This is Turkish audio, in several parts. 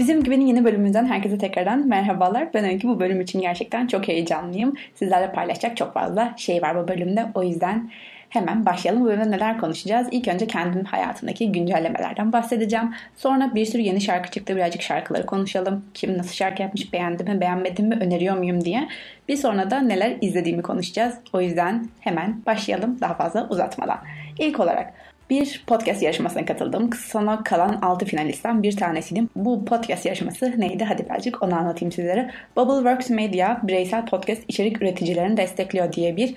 Bizim Güven'in yeni bölümünden herkese tekrardan merhabalar. Ben Öykü bu bölüm için gerçekten çok heyecanlıyım. Sizlerle paylaşacak çok fazla şey var bu bölümde. O yüzden hemen başlayalım. Bu bölümde neler konuşacağız? İlk önce kendim hayatımdaki güncellemelerden bahsedeceğim. Sonra bir sürü yeni şarkı çıktı. Birazcık şarkıları konuşalım. Kim nasıl şarkı yapmış, beğendim mi, beğenmedim mi, öneriyor muyum diye. Bir sonra da neler izlediğimi konuşacağız. O yüzden hemen başlayalım daha fazla uzatmadan. İlk olarak bir podcast yarışmasına katıldım. Sana kalan 6 finalistten bir tanesiydim. Bu podcast yarışması neydi? Hadi birazcık onu anlatayım sizlere. Bubbleworks Media bireysel podcast içerik üreticilerini destekliyor diye bir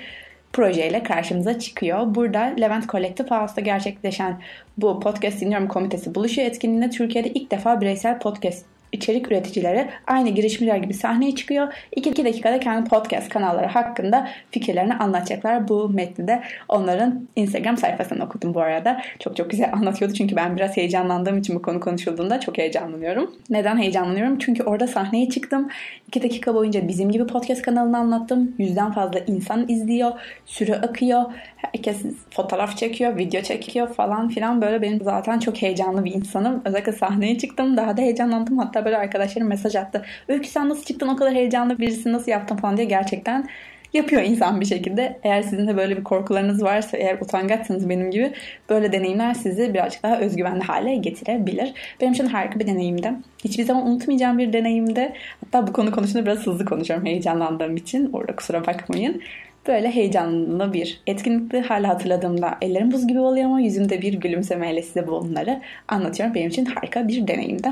projeyle karşımıza çıkıyor. Burada Levent Collective House'da gerçekleşen bu Podcast Dinliyorum Komitesi buluşuyor etkinliğinde Türkiye'de ilk defa bireysel podcast içerik üreticileri aynı girişimciler gibi sahneye çıkıyor. 2 dakikada kendi podcast kanalları hakkında fikirlerini anlatacaklar. Bu metni de onların Instagram sayfasından okudum bu arada. Çok çok güzel anlatıyordu çünkü ben biraz heyecanlandığım için bu konu konuşulduğunda çok heyecanlanıyorum. Neden heyecanlanıyorum? Çünkü orada sahneye çıktım. 2 dakika boyunca bizim gibi podcast kanalını anlattım. Yüzden fazla insan izliyor. Süre akıyor. Herkes fotoğraf çekiyor, video çekiyor falan filan. Böyle benim zaten çok heyecanlı bir insanım. Özellikle sahneye çıktım. Daha da heyecanlandım. Hatta böyle arkadaşlarım mesaj attı. Öykü sen nasıl çıktın o kadar heyecanlı birisi nasıl yaptın falan diye gerçekten yapıyor insan bir şekilde. Eğer sizin de böyle bir korkularınız varsa, eğer utangaçsınız benim gibi böyle deneyimler sizi birazcık daha özgüvenli hale getirebilir. Benim için harika bir deneyimdi. Hiçbir zaman unutmayacağım bir deneyimdi. Hatta bu konu konusunda biraz hızlı konuşuyorum heyecanlandığım için. Orada kusura bakmayın. Böyle heyecanlı bir etkinlikti. Hala hatırladığımda ellerim buz gibi oluyor ama yüzümde bir gülümsemeyle size bunları anlatıyorum. Benim için harika bir deneyimdi.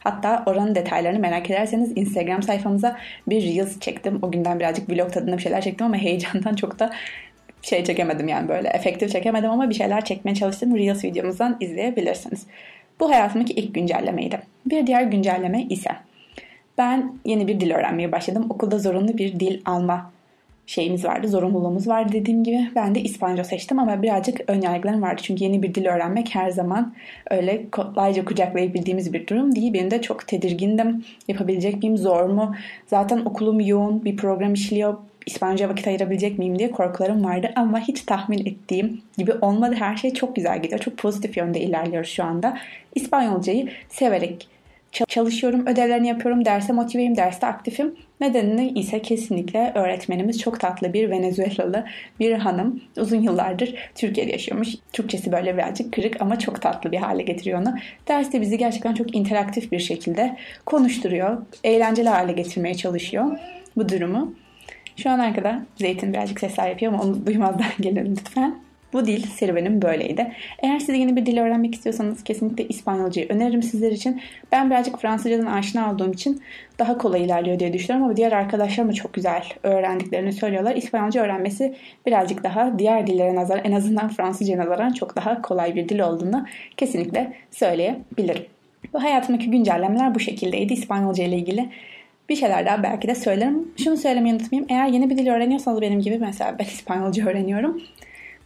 Hatta oranın detaylarını merak ederseniz Instagram sayfamıza bir Reels çektim. O günden birazcık vlog tadında bir şeyler çektim ama heyecandan çok da şey çekemedim yani böyle efektif çekemedim ama bir şeyler çekmeye çalıştım. Reels videomuzdan izleyebilirsiniz. Bu hayatımdaki ilk güncellemeydi. Bir diğer güncelleme ise ben yeni bir dil öğrenmeye başladım. Okulda zorunlu bir dil alma şeyimiz vardı, zorunluluğumuz vardı dediğim gibi. Ben de İspanyolca seçtim ama birazcık ön yargılarım vardı. Çünkü yeni bir dil öğrenmek her zaman öyle kolayca kucaklayabildiğimiz bir durum değil. Benim de çok tedirgindim. Yapabilecek miyim, zor mu? Zaten okulum yoğun, bir program işliyor. İspanyolca vakit ayırabilecek miyim diye korkularım vardı ama hiç tahmin ettiğim gibi olmadı. Her şey çok güzel gidiyor. Çok pozitif yönde ilerliyoruz şu anda. İspanyolcayı severek çalışıyorum, ödevlerini yapıyorum, derse motiveyim, derste aktifim. Nedenini ise kesinlikle öğretmenimiz çok tatlı bir Venezuelalı bir hanım. Uzun yıllardır Türkiye'de yaşıyormuş. Türkçesi böyle birazcık kırık ama çok tatlı bir hale getiriyor onu. Derste bizi gerçekten çok interaktif bir şekilde konuşturuyor. Eğlenceli hale getirmeye çalışıyor bu durumu. Şu an arkada Zeytin birazcık sesler yapıyor ama onu duymazdan gelin lütfen. Bu dil serüvenim böyleydi. Eğer siz yeni bir dil öğrenmek istiyorsanız kesinlikle İspanyolcayı öneririm sizler için. Ben birazcık Fransızcadan aşina olduğum için daha kolay ilerliyor diye düşünüyorum ama diğer arkadaşlarım da çok güzel öğrendiklerini söylüyorlar. İspanyolca öğrenmesi birazcık daha diğer dillere nazar en azından Fransızca nazaran çok daha kolay bir dil olduğunu kesinlikle söyleyebilirim. Bu hayatımdaki güncellemeler bu şekildeydi İspanyolca ile ilgili. Bir şeyler daha belki de söylerim. Şunu söylemeyi unutmayayım. Eğer yeni bir dil öğreniyorsanız benim gibi mesela ben İspanyolca öğreniyorum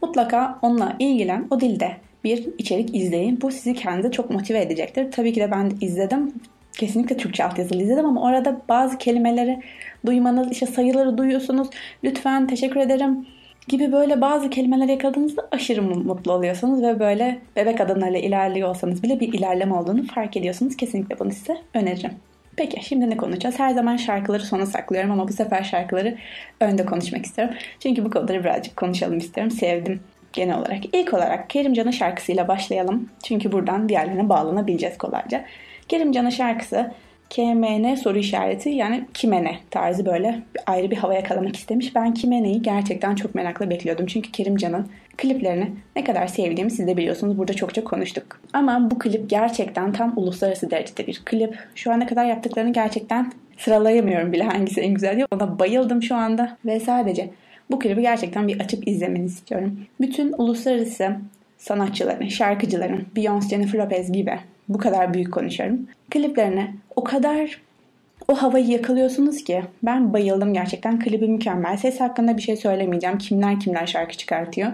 mutlaka onunla ilgilen. O dilde bir içerik izleyin. Bu sizi kendi çok motive edecektir. Tabii ki de ben izledim. Kesinlikle Türkçe altyazılı izledim ama orada bazı kelimeleri duymanız, işte sayıları duyuyorsunuz. Lütfen teşekkür ederim gibi böyle bazı kelimeler yakaladığınızda aşırı mutlu oluyorsunuz ve böyle bebek adımlarıyla ilerliyorsanız bile bir ilerleme olduğunu fark ediyorsunuz. Kesinlikle bunu size öneririm. Peki şimdi ne konuşacağız? Her zaman şarkıları sona saklıyorum ama bu sefer şarkıları önde konuşmak istiyorum. Çünkü bu konuları birazcık konuşalım istiyorum. Sevdim genel olarak. İlk olarak Kerimcan'ın şarkısıyla başlayalım. Çünkü buradan diğerlerine bağlanabileceğiz kolayca. Kerimcan'ın şarkısı KMN soru işareti yani kime ne tarzı böyle ayrı bir hava yakalamak istemiş. Ben kime neyi gerçekten çok merakla bekliyordum. Çünkü Kerimcan'ın kliplerini ne kadar sevdiğimi siz de biliyorsunuz. Burada çokça konuştuk. Ama bu klip gerçekten tam uluslararası derecede bir klip. Şu ana kadar yaptıklarını gerçekten sıralayamıyorum bile hangisi en güzel diye. Ona bayıldım şu anda ve sadece bu klibi gerçekten bir açıp izlemeni istiyorum. Bütün uluslararası sanatçıların, şarkıcıların, Beyoncé, Jennifer Lopez gibi bu kadar büyük konuşuyorum. Kliplerine o kadar o havayı yakalıyorsunuz ki ben bayıldım gerçekten. Klibi mükemmel. Ses hakkında bir şey söylemeyeceğim. Kimler kimler şarkı çıkartıyor.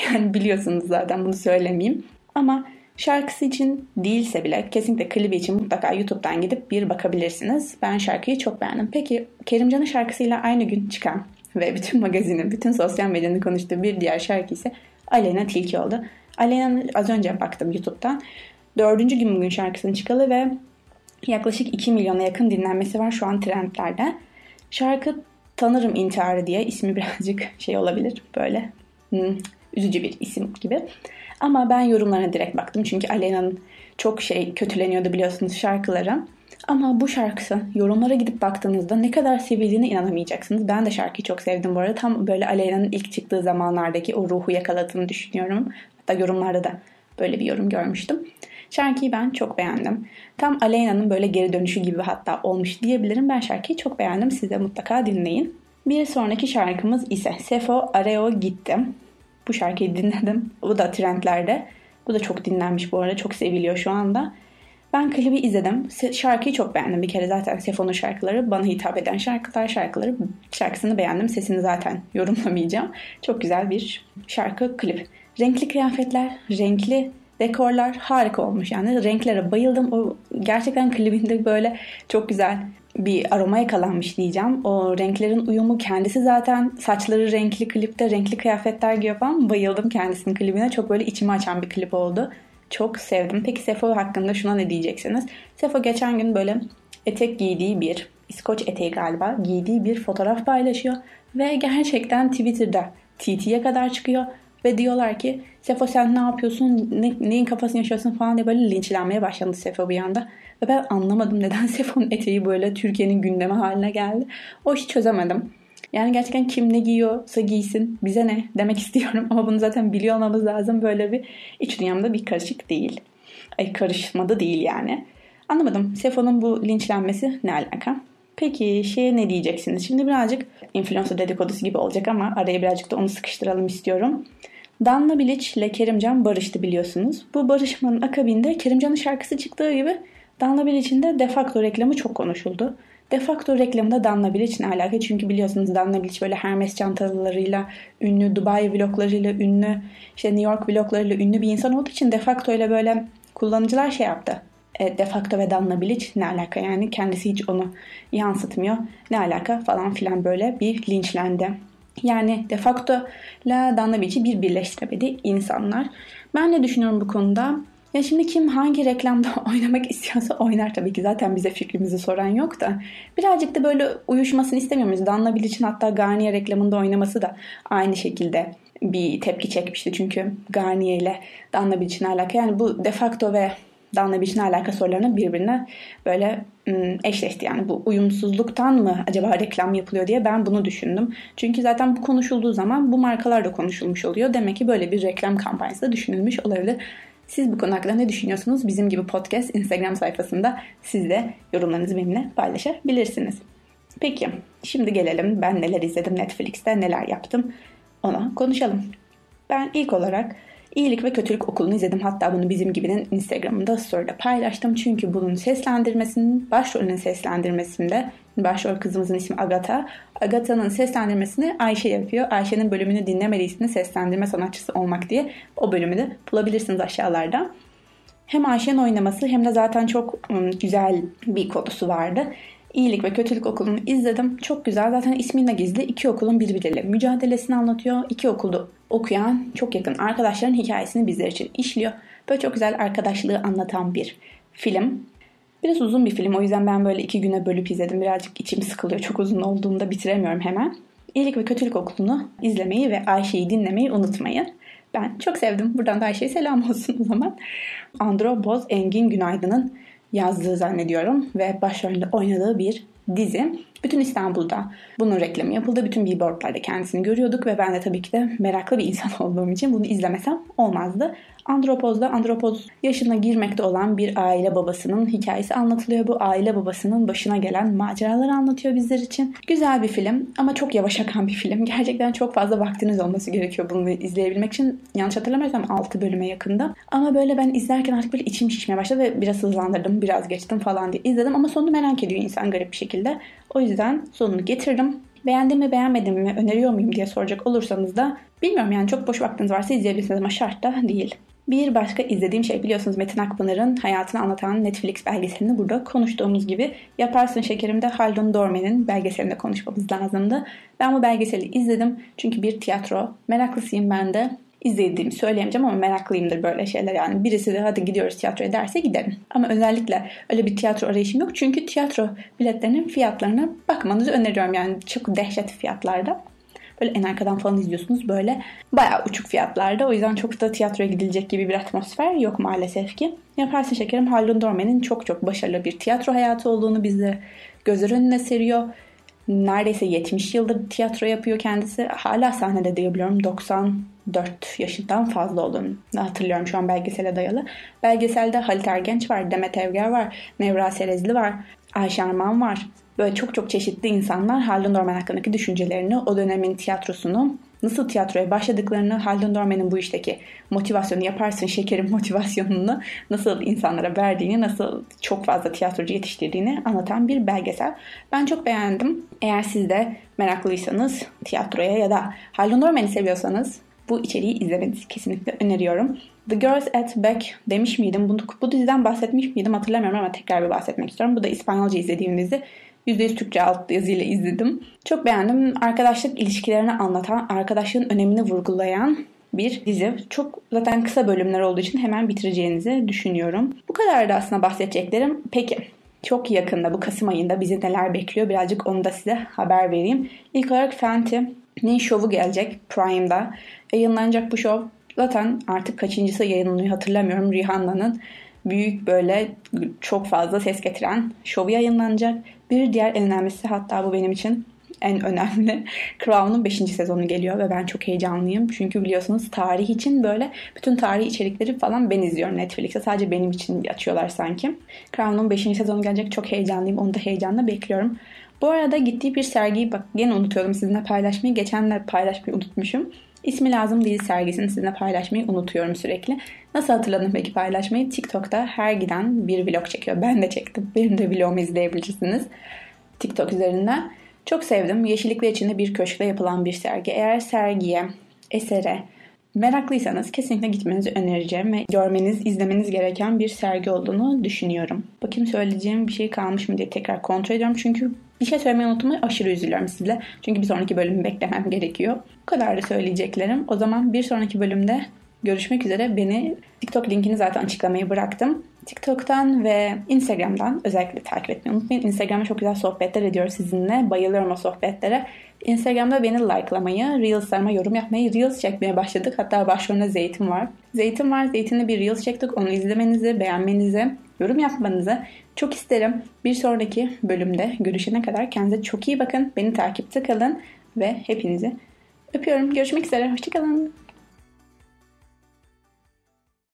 Yani biliyorsunuz zaten bunu söylemeyeyim. Ama şarkısı için değilse bile kesinlikle klibi için mutlaka YouTube'dan gidip bir bakabilirsiniz. Ben şarkıyı çok beğendim. Peki Kerimcan'ın şarkısıyla aynı gün çıkan ve bütün magazinin, bütün sosyal medyanın konuştuğu bir diğer şarkı ise Aleyna Tilki oldu. Aleyna'nın az önce baktım YouTube'dan. Dördüncü gün bugün şarkısını çıkalı ve Yaklaşık 2 milyona yakın dinlenmesi var şu an trendlerde. Şarkı Tanırım İntiharı diye ismi birazcık şey olabilir böyle hmm, üzücü bir isim gibi. Ama ben yorumlarına direkt baktım çünkü Alena'nın çok şey kötüleniyordu biliyorsunuz şarkıları. Ama bu şarkısı yorumlara gidip baktığınızda ne kadar sevildiğine inanamayacaksınız. Ben de şarkıyı çok sevdim bu arada. Tam böyle Aleyna'nın ilk çıktığı zamanlardaki o ruhu yakaladığını düşünüyorum. Hatta yorumlarda da böyle bir yorum görmüştüm. Şarkıyı ben çok beğendim. Tam Aleyna'nın böyle geri dönüşü gibi hatta olmuş diyebilirim. Ben şarkıyı çok beğendim. Siz de mutlaka dinleyin. Bir sonraki şarkımız ise Sefo Areo Gittim. Bu şarkıyı dinledim. Bu da trendlerde. Bu da çok dinlenmiş bu arada. Çok seviliyor şu anda. Ben klibi izledim. Şarkıyı çok beğendim. Bir kere zaten Sefo'nun şarkıları bana hitap eden şarkılar şarkıları. Şarkısını beğendim. Sesini zaten yorumlamayacağım. Çok güzel bir şarkı klip. Renkli kıyafetler, renkli dekorlar harika olmuş. Yani renklere bayıldım. O gerçekten klibinde böyle çok güzel bir aroma yakalanmış diyeceğim. O renklerin uyumu kendisi zaten saçları renkli klipte renkli kıyafetler giyiyor falan. Bayıldım kendisinin klibine. Çok böyle içimi açan bir klip oldu. Çok sevdim. Peki Sefo hakkında şuna ne diyeceksiniz? Sefo geçen gün böyle etek giydiği bir, İskoç eteği galiba giydiği bir fotoğraf paylaşıyor. Ve gerçekten Twitter'da TT'ye kadar çıkıyor. Ve diyorlar ki Sefo sen ne yapıyorsun, ne, neyin kafasını yaşıyorsun falan diye böyle linçlenmeye başladı Sefo bir anda. Ve ben anlamadım neden Sefo'nun eteği böyle Türkiye'nin gündemi haline geldi. O işi çözemedim. Yani gerçekten kim ne giyiyorsa giysin bize ne demek istiyorum ama bunu zaten biliyor olmamız lazım. Böyle bir iç dünyamda bir karışık değil. Ay karışmadı değil yani. Anlamadım. Sefo'nun bu linçlenmesi ne alaka? Peki şeye ne diyeceksiniz? Şimdi birazcık influencer dedikodusu gibi olacak ama araya birazcık da onu sıkıştıralım istiyorum. Danla Bilic ile Kerimcan barıştı biliyorsunuz. Bu barışmanın akabinde Kerimcan'ın şarkısı çıktığı gibi Danla Bilic'in de defakto reklamı çok konuşuldu. Defakto reklamında Danla Bilic'le alakalı çünkü biliyorsunuz Danla Bilic böyle Hermes çantalarıyla ünlü, Dubai vloglarıyla ünlü, işte New York vloglarıyla ünlü bir insan olduğu için defakto ile böyle kullanıcılar şey yaptı. E, defakto ve Danla Bilic ne alaka yani kendisi hiç onu yansıtmıyor. Ne alaka falan filan böyle bir linçlendi. Yani defakto ile Danla Bilic'i bir birleştiremedi insanlar. Ben ne düşünüyorum bu konuda? Ya şimdi kim hangi reklamda oynamak istiyorsa oynar tabii ki. Zaten bize fikrimizi soran yok da. Birazcık da böyle uyuşmasını istemiyor muyuz? Danla Bilic'in hatta Garnier reklamında oynaması da aynı şekilde bir tepki çekmişti. Çünkü Garnier ile Danla Bilic'in alaka. Yani bu defakto ve Danla Bilic'in alaka sorularını birbirine böyle eşleşti. Yani bu uyumsuzluktan mı acaba reklam yapılıyor diye ben bunu düşündüm. Çünkü zaten bu konuşulduğu zaman bu markalar da konuşulmuş oluyor. Demek ki böyle bir reklam kampanyası da düşünülmüş olabilir. Siz bu konu hakkında ne düşünüyorsunuz? Bizim gibi podcast Instagram sayfasında siz de yorumlarınızı benimle paylaşabilirsiniz. Peki şimdi gelelim ben neler izledim Netflix'te neler yaptım ona konuşalım. Ben ilk olarak İyilik ve Kötülük Okulu'nu izledim. Hatta bunu bizim gibinin Instagram'ında story'de paylaştım. Çünkü bunun seslendirmesinin, başrolünün seslendirmesinde başrol kızımızın ismi Agatha. Agatha'nın seslendirmesini Ayşe yapıyor. Ayşe'nin bölümünü dinlemediyseniz seslendirme sanatçısı olmak diye o bölümü de bulabilirsiniz aşağılarda. Hem Ayşe'nin oynaması hem de zaten çok güzel bir konusu vardı. İyilik ve Kötülük Okulu'nu izledim. Çok güzel. Zaten isminde gizli. iki okulun birbiriyle mücadelesini anlatıyor. İki okulda okuyan çok yakın arkadaşların hikayesini bizler için işliyor. Böyle çok güzel arkadaşlığı anlatan bir film. Biraz uzun bir film o yüzden ben böyle iki güne bölüp izledim. Birazcık içim sıkılıyor. Çok uzun olduğunda bitiremiyorum hemen. İyilik ve Kötülük Okulu'nu izlemeyi ve Ayşe'yi dinlemeyi unutmayın. Ben çok sevdim. Buradan da Ayşe'ye selam olsun o zaman. Andro Boz Engin Günaydın'ın yazdığı zannediyorum ve başrolünde oynadığı bir dizi. Bütün İstanbul'da bunun reklamı yapıldı. Bütün billboardlarda kendisini görüyorduk ve ben de tabii ki de meraklı bir insan olduğum için bunu izlemesem olmazdı. Andropoz'da Andropoz yaşına girmekte olan bir aile babasının hikayesi anlatılıyor. Bu aile babasının başına gelen maceraları anlatıyor bizler için. Güzel bir film ama çok yavaş akan bir film. Gerçekten çok fazla vaktiniz olması gerekiyor bunu izleyebilmek için. Yanlış hatırlamıyorsam 6 bölüme yakında. Ama böyle ben izlerken artık böyle içim şişmeye başladı ve biraz hızlandırdım, biraz geçtim falan diye izledim. Ama sonunu merak ediyor insan garip bir şekilde. O yüzden sonunu getirdim. Beğendim mi beğenmedim mi öneriyor muyum diye soracak olursanız da bilmiyorum yani çok boş vaktiniz varsa izleyebilirsiniz ama şart da değil. Bir başka izlediğim şey biliyorsunuz Metin Akpınar'ın hayatını anlatan Netflix belgeselini burada konuştuğumuz gibi Yaparsın Şekerim'de Haldun Dorme'nin belgeselinde konuşmamız lazımdı. Ben bu belgeseli izledim çünkü bir tiyatro meraklısıyım ben de. İzlediğimi söyleyemeyeceğim ama meraklıyımdır böyle şeyler. Yani birisi de hadi gidiyoruz tiyatroya derse giderim. Ama özellikle öyle bir tiyatro arayışım yok. Çünkü tiyatro biletlerinin fiyatlarına bakmanızı öneriyorum. Yani çok dehşet fiyatlarda. Böyle en arkadan falan izliyorsunuz böyle bayağı uçuk fiyatlarda. O yüzden çok da tiyatroya gidilecek gibi bir atmosfer yok maalesef ki. Yaparsın şekerim Harlan Dorman'in çok çok başarılı bir tiyatro hayatı olduğunu bize gözler önüne seriyor. Neredeyse 70 yıldır tiyatro yapıyor kendisi. Hala sahnede diyebiliyorum. 94 yaşından fazla olduğunu hatırlıyorum şu an belgesele dayalı. Belgeselde Halit Ergenç var, Demet Evger var, Nevra Serezli var, Ayşe Arman var böyle çok çok çeşitli insanlar Haldun Dorman hakkındaki düşüncelerini, o dönemin tiyatrosunu, nasıl tiyatroya başladıklarını, Haldun Dorman'ın bu işteki motivasyonu yaparsın şekerin motivasyonunu nasıl insanlara verdiğini, nasıl çok fazla tiyatrocu yetiştirdiğini anlatan bir belgesel. Ben çok beğendim. Eğer siz de meraklıysanız tiyatroya ya da Haldun Dorman'ı seviyorsanız bu içeriği izlemenizi kesinlikle öneriyorum. The Girls at Back demiş miydim? Bunu, bu diziden bahsetmiş miydim hatırlamıyorum ama tekrar bir bahsetmek istiyorum. Bu da İspanyolca izlediğim dizi. %100 Türkçe alt yazıyla izledim. Çok beğendim. Arkadaşlık ilişkilerini anlatan, arkadaşlığın önemini vurgulayan bir dizi. Çok zaten kısa bölümler olduğu için hemen bitireceğinizi düşünüyorum. Bu kadar da aslında bahsedeceklerim. Peki çok yakında bu Kasım ayında bizi neler bekliyor birazcık onu da size haber vereyim. İlk olarak Fenty'nin şovu gelecek Prime'da. Yayınlanacak bu şov zaten artık kaçıncısı yayınlanıyor hatırlamıyorum. Rihanna'nın büyük böyle çok fazla ses getiren şovu yayınlanacak. Bir diğer en önemlisi hatta bu benim için en önemli Crown'un 5. sezonu geliyor ve ben çok heyecanlıyım. Çünkü biliyorsunuz tarih için böyle bütün tarih içerikleri falan ben izliyorum Netflix'te. Sadece benim için açıyorlar sanki. Crown'un 5. sezonu gelecek çok heyecanlıyım. Onu da heyecanla bekliyorum. Bu arada gittiği bir sergiyi bak gene unutuyordum sizinle paylaşmayı. Geçen de paylaşmayı unutmuşum. İsmi lazım değil sergisini sizinle paylaşmayı unutuyorum sürekli. Nasıl hatırladım peki paylaşmayı? TikTok'ta her giden bir vlog çekiyor. Ben de çektim. Benim de vlogumu izleyebilirsiniz. TikTok üzerinden. Çok sevdim. Yeşillikler içinde bir köşkte yapılan bir sergi. Eğer sergiye, esere meraklıysanız kesinlikle gitmenizi önereceğim ve görmeniz, izlemeniz gereken bir sergi olduğunu düşünüyorum. Bakayım söyleyeceğim bir şey kalmış mı diye tekrar kontrol ediyorum. Çünkü bir şey söylemeyi unutmayı aşırı üzülüyorum sizle. Çünkü bir sonraki bölümü beklemem gerekiyor. Bu kadar da söyleyeceklerim. O zaman bir sonraki bölümde görüşmek üzere. Beni TikTok linkini zaten açıklamayı bıraktım. TikTok'tan ve Instagram'dan özellikle takip etmeyi unutmayın. Instagram'da çok güzel sohbetler ediyoruz sizinle. Bayılıyorum o sohbetlere. Instagram'da beni likelamayı, Reels'larıma yorum yapmayı, Reels çekmeye başladık. Hatta başrolünde Zeytin var. Zeytin var. Zeytin'le bir Reels çektik. Onu izlemenizi, beğenmenizi, yorum yapmanızı çok isterim. Bir sonraki bölümde görüşene kadar kendinize çok iyi bakın. Beni takipte kalın ve hepinizi öpüyorum. Görüşmek üzere. Hoşçakalın.